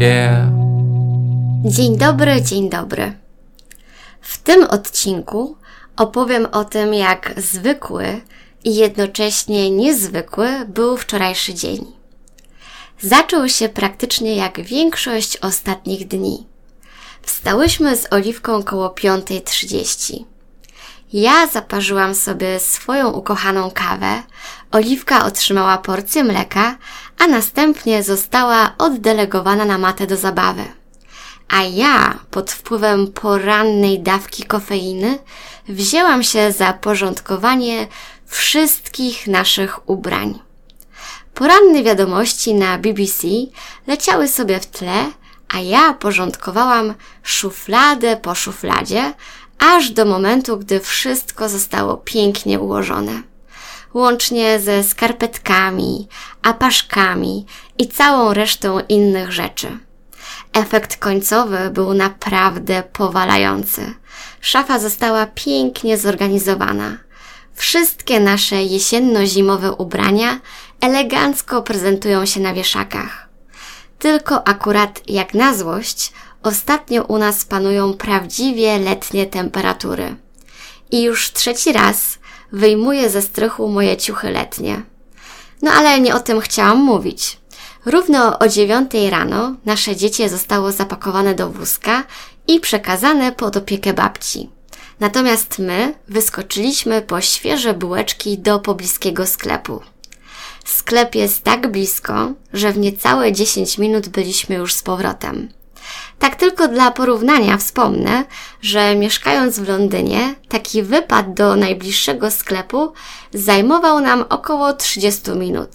Yeah. Dzień dobry, dzień dobry. W tym odcinku opowiem o tym, jak zwykły i jednocześnie niezwykły był wczorajszy dzień. Zaczął się praktycznie jak większość ostatnich dni. Wstałyśmy z Oliwką koło 5.30. Ja zaparzyłam sobie swoją ukochaną kawę, Oliwka otrzymała porcję mleka, a następnie została oddelegowana na matę do zabawy. A ja, pod wpływem porannej dawki kofeiny, wzięłam się za porządkowanie wszystkich naszych ubrań. Poranne wiadomości na BBC leciały sobie w tle, a ja porządkowałam szufladę po szufladzie, aż do momentu, gdy wszystko zostało pięknie ułożone. Łącznie ze skarpetkami, apaszkami i całą resztą innych rzeczy. Efekt końcowy był naprawdę powalający. Szafa została pięknie zorganizowana. Wszystkie nasze jesienno-zimowe ubrania elegancko prezentują się na wieszakach. Tylko akurat jak na złość, ostatnio u nas panują prawdziwie letnie temperatury. I już trzeci raz wyjmuję ze strychu moje ciuchy letnie. No ale nie o tym chciałam mówić. Równo o dziewiątej rano nasze dziecię zostało zapakowane do wózka i przekazane pod opiekę babci. Natomiast my wyskoczyliśmy po świeże bułeczki do pobliskiego sklepu. Sklep jest tak blisko, że w niecałe 10 minut byliśmy już z powrotem. Tak tylko dla porównania wspomnę, że mieszkając w Londynie, taki wypad do najbliższego sklepu zajmował nam około 30 minut,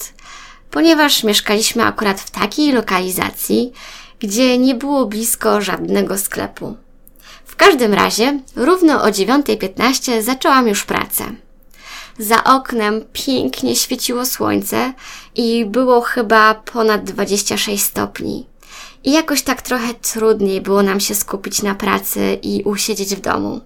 ponieważ mieszkaliśmy akurat w takiej lokalizacji, gdzie nie było blisko żadnego sklepu. W każdym razie, równo o 9.15 zaczęłam już pracę. Za oknem pięknie świeciło słońce i było chyba ponad 26 stopni. I jakoś tak trochę trudniej było nam się skupić na pracy i usiedzieć w domu.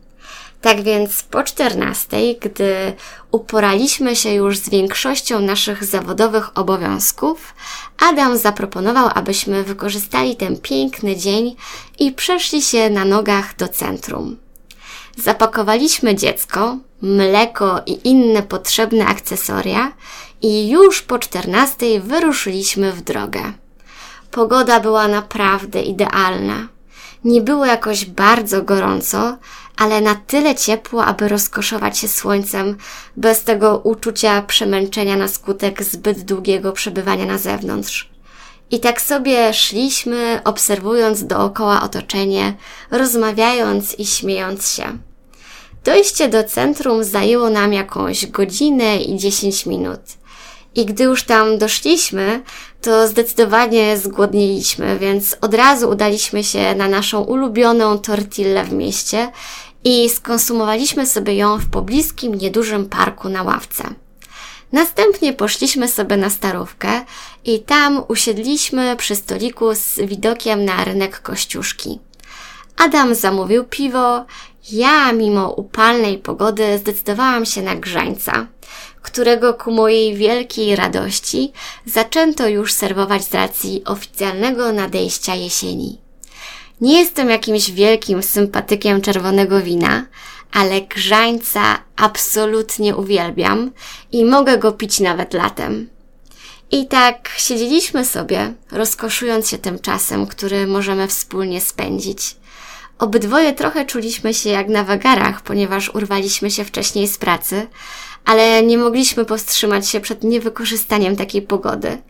Tak więc po 14, gdy uporaliśmy się już z większością naszych zawodowych obowiązków, Adam zaproponował, abyśmy wykorzystali ten piękny dzień i przeszli się na nogach do centrum. Zapakowaliśmy dziecko, mleko i inne potrzebne akcesoria i już po 14 wyruszyliśmy w drogę. Pogoda była naprawdę idealna. Nie było jakoś bardzo gorąco, ale na tyle ciepło, aby rozkoszować się słońcem bez tego uczucia przemęczenia na skutek zbyt długiego przebywania na zewnątrz. I tak sobie szliśmy, obserwując dookoła otoczenie, rozmawiając i śmiejąc się. Dojście do centrum zajęło nam jakąś godzinę i dziesięć minut. I gdy już tam doszliśmy, to zdecydowanie zgłodniliśmy, więc od razu udaliśmy się na naszą ulubioną tortillę w mieście i skonsumowaliśmy sobie ją w pobliskim, niedużym parku na ławce. Następnie poszliśmy sobie na starówkę i tam usiedliśmy przy stoliku z widokiem na rynek Kościuszki. Adam zamówił piwo, ja mimo upalnej pogody zdecydowałam się na grzańca, którego ku mojej wielkiej radości zaczęto już serwować z racji oficjalnego nadejścia jesieni. Nie jestem jakimś wielkim sympatykiem czerwonego wina, ale grzańca absolutnie uwielbiam i mogę go pić nawet latem. I tak siedzieliśmy sobie, rozkoszując się tym czasem, który możemy wspólnie spędzić. Obydwoje trochę czuliśmy się jak na wagarach, ponieważ urwaliśmy się wcześniej z pracy, ale nie mogliśmy powstrzymać się przed niewykorzystaniem takiej pogody.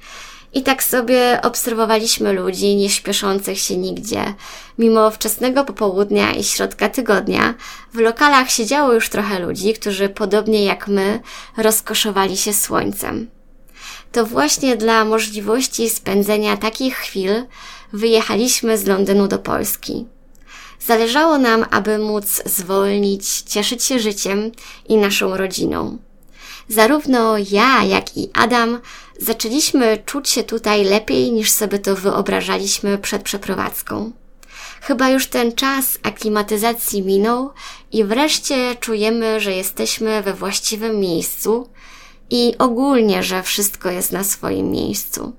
I tak sobie obserwowaliśmy ludzi nie śpieszących się nigdzie. Mimo wczesnego popołudnia i środka tygodnia, w lokalach siedziało już trochę ludzi, którzy podobnie jak my rozkoszowali się słońcem. to właśnie dla możliwości spędzenia takich chwil wyjechaliśmy z Londynu do Polski. Zależało nam, aby móc zwolnić, cieszyć się życiem i naszą rodziną. Zarówno ja, jak i Adam zaczęliśmy czuć się tutaj lepiej niż sobie to wyobrażaliśmy przed przeprowadzką. Chyba już ten czas aklimatyzacji minął i wreszcie czujemy, że jesteśmy we właściwym miejscu i ogólnie, że wszystko jest na swoim miejscu.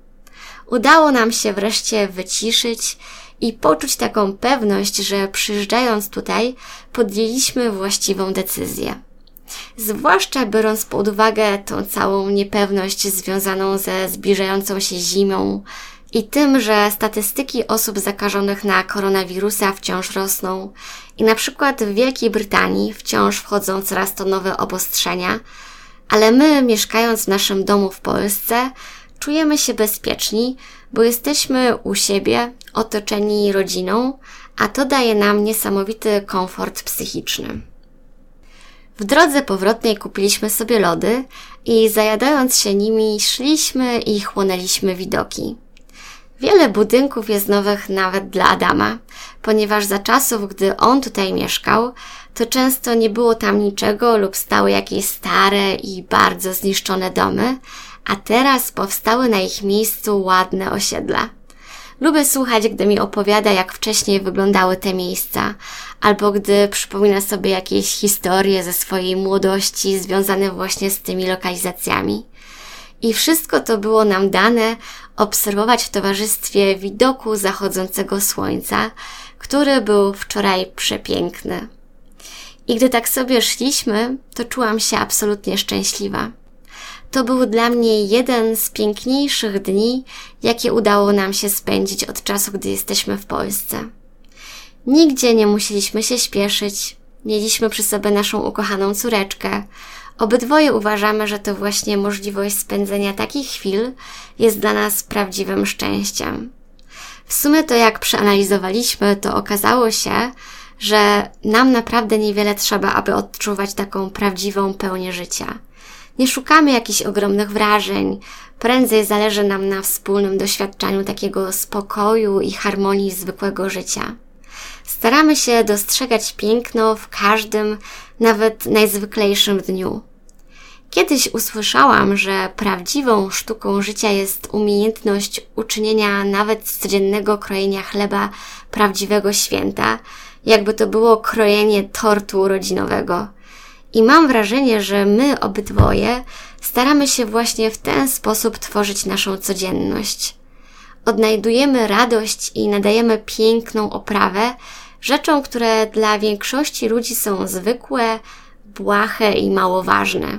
Udało nam się wreszcie wyciszyć i poczuć taką pewność, że przyjeżdżając tutaj podjęliśmy właściwą decyzję. Zwłaszcza biorąc pod uwagę tą całą niepewność związaną ze zbliżającą się zimą i tym, że statystyki osób zakażonych na koronawirusa wciąż rosną i na przykład w Wielkiej Brytanii wciąż wchodzą coraz to nowe obostrzenia, ale my, mieszkając w naszym domu w Polsce, czujemy się bezpieczni, bo jesteśmy u siebie, otoczeni rodziną, a to daje nam niesamowity komfort psychiczny. W drodze powrotnej kupiliśmy sobie lody i zajadając się nimi szliśmy i chłonęliśmy widoki. Wiele budynków jest nowych nawet dla Adama, ponieważ za czasów, gdy on tutaj mieszkał, to często nie było tam niczego lub stały jakieś stare i bardzo zniszczone domy, a teraz powstały na ich miejscu ładne osiedla. Lubię słuchać, gdy mi opowiada, jak wcześniej wyglądały te miejsca, albo gdy przypomina sobie jakieś historie ze swojej młodości związane właśnie z tymi lokalizacjami. I wszystko to było nam dane obserwować w towarzystwie widoku zachodzącego słońca, który był wczoraj przepiękny. I gdy tak sobie szliśmy, to czułam się absolutnie szczęśliwa. To był dla mnie jeden z piękniejszych dni, jakie udało nam się spędzić od czasu, gdy jesteśmy w Polsce. Nigdzie nie musieliśmy się śpieszyć, mieliśmy przy sobie naszą ukochaną córeczkę. Obydwoje uważamy, że to właśnie możliwość spędzenia takich chwil jest dla nas prawdziwym szczęściem. W sumie to jak przeanalizowaliśmy, to okazało się, że nam naprawdę niewiele trzeba, aby odczuwać taką prawdziwą pełnię życia. Nie szukamy jakichś ogromnych wrażeń, prędzej zależy nam na wspólnym doświadczaniu takiego spokoju i harmonii zwykłego życia. Staramy się dostrzegać piękno w każdym, nawet najzwyklejszym dniu. Kiedyś usłyszałam, że prawdziwą sztuką życia jest umiejętność uczynienia nawet z codziennego krojenia chleba prawdziwego święta, jakby to było krojenie tortu urodzinowego. I mam wrażenie, że my obydwoje staramy się właśnie w ten sposób tworzyć naszą codzienność. Odnajdujemy radość i nadajemy piękną oprawę rzeczom, które dla większości ludzi są zwykłe, błahe i mało ważne.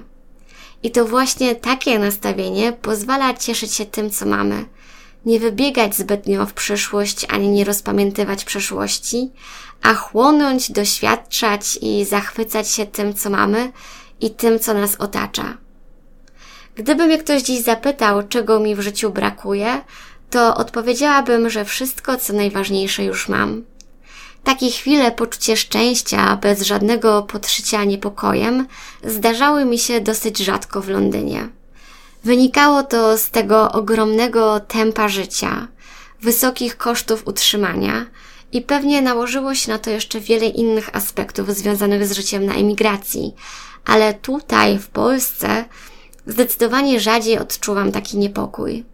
I to właśnie takie nastawienie pozwala cieszyć się tym, co mamy. Nie wybiegać zbytnio w przyszłość, ani nie rozpamiętywać przeszłości, a chłonąć, doświadczać i zachwycać się tym, co mamy i tym, co nas otacza. Gdyby mnie ktoś dziś zapytał, czego mi w życiu brakuje, to odpowiedziałabym, że wszystko, co najważniejsze już mam. Takie chwile poczucie szczęścia bez żadnego podszycia niepokojem zdarzały mi się dosyć rzadko w Londynie. Wynikało to z tego ogromnego tempa życia, wysokich kosztów utrzymania i pewnie nałożyło się na to jeszcze wiele innych aspektów związanych z życiem na emigracji, ale tutaj, w Polsce, zdecydowanie rzadziej odczuwam taki niepokój.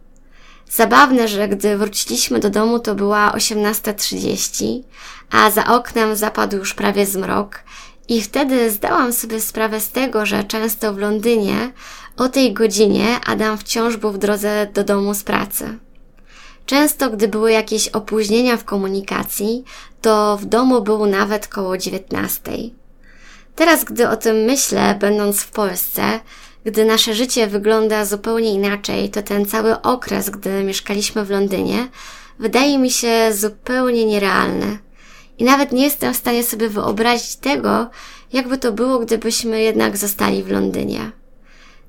Zabawne, że gdy wróciliśmy do domu, to była 18.30, a za oknem zapadł już prawie zmrok, i wtedy zdałam sobie sprawę z tego, że często w Londynie o tej godzinie Adam wciąż był w drodze do domu z pracy. Często, gdy były jakieś opóźnienia w komunikacji, to w domu był nawet koło dziewiętnastej. Teraz, gdy o tym myślę, będąc w Polsce, gdy nasze życie wygląda zupełnie inaczej, to ten cały okres, gdy mieszkaliśmy w Londynie, wydaje mi się zupełnie nierealny. I nawet nie jestem w stanie sobie wyobrazić tego, jakby to było, gdybyśmy jednak zostali w Londynie.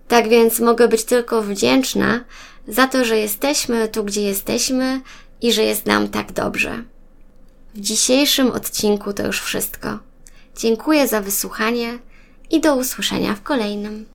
Tak więc mogę być tylko wdzięczna za to, że jesteśmy tu, gdzie jesteśmy i że jest nam tak dobrze. W dzisiejszym odcinku to już wszystko. Dziękuję za wysłuchanie i do usłyszenia w kolejnym.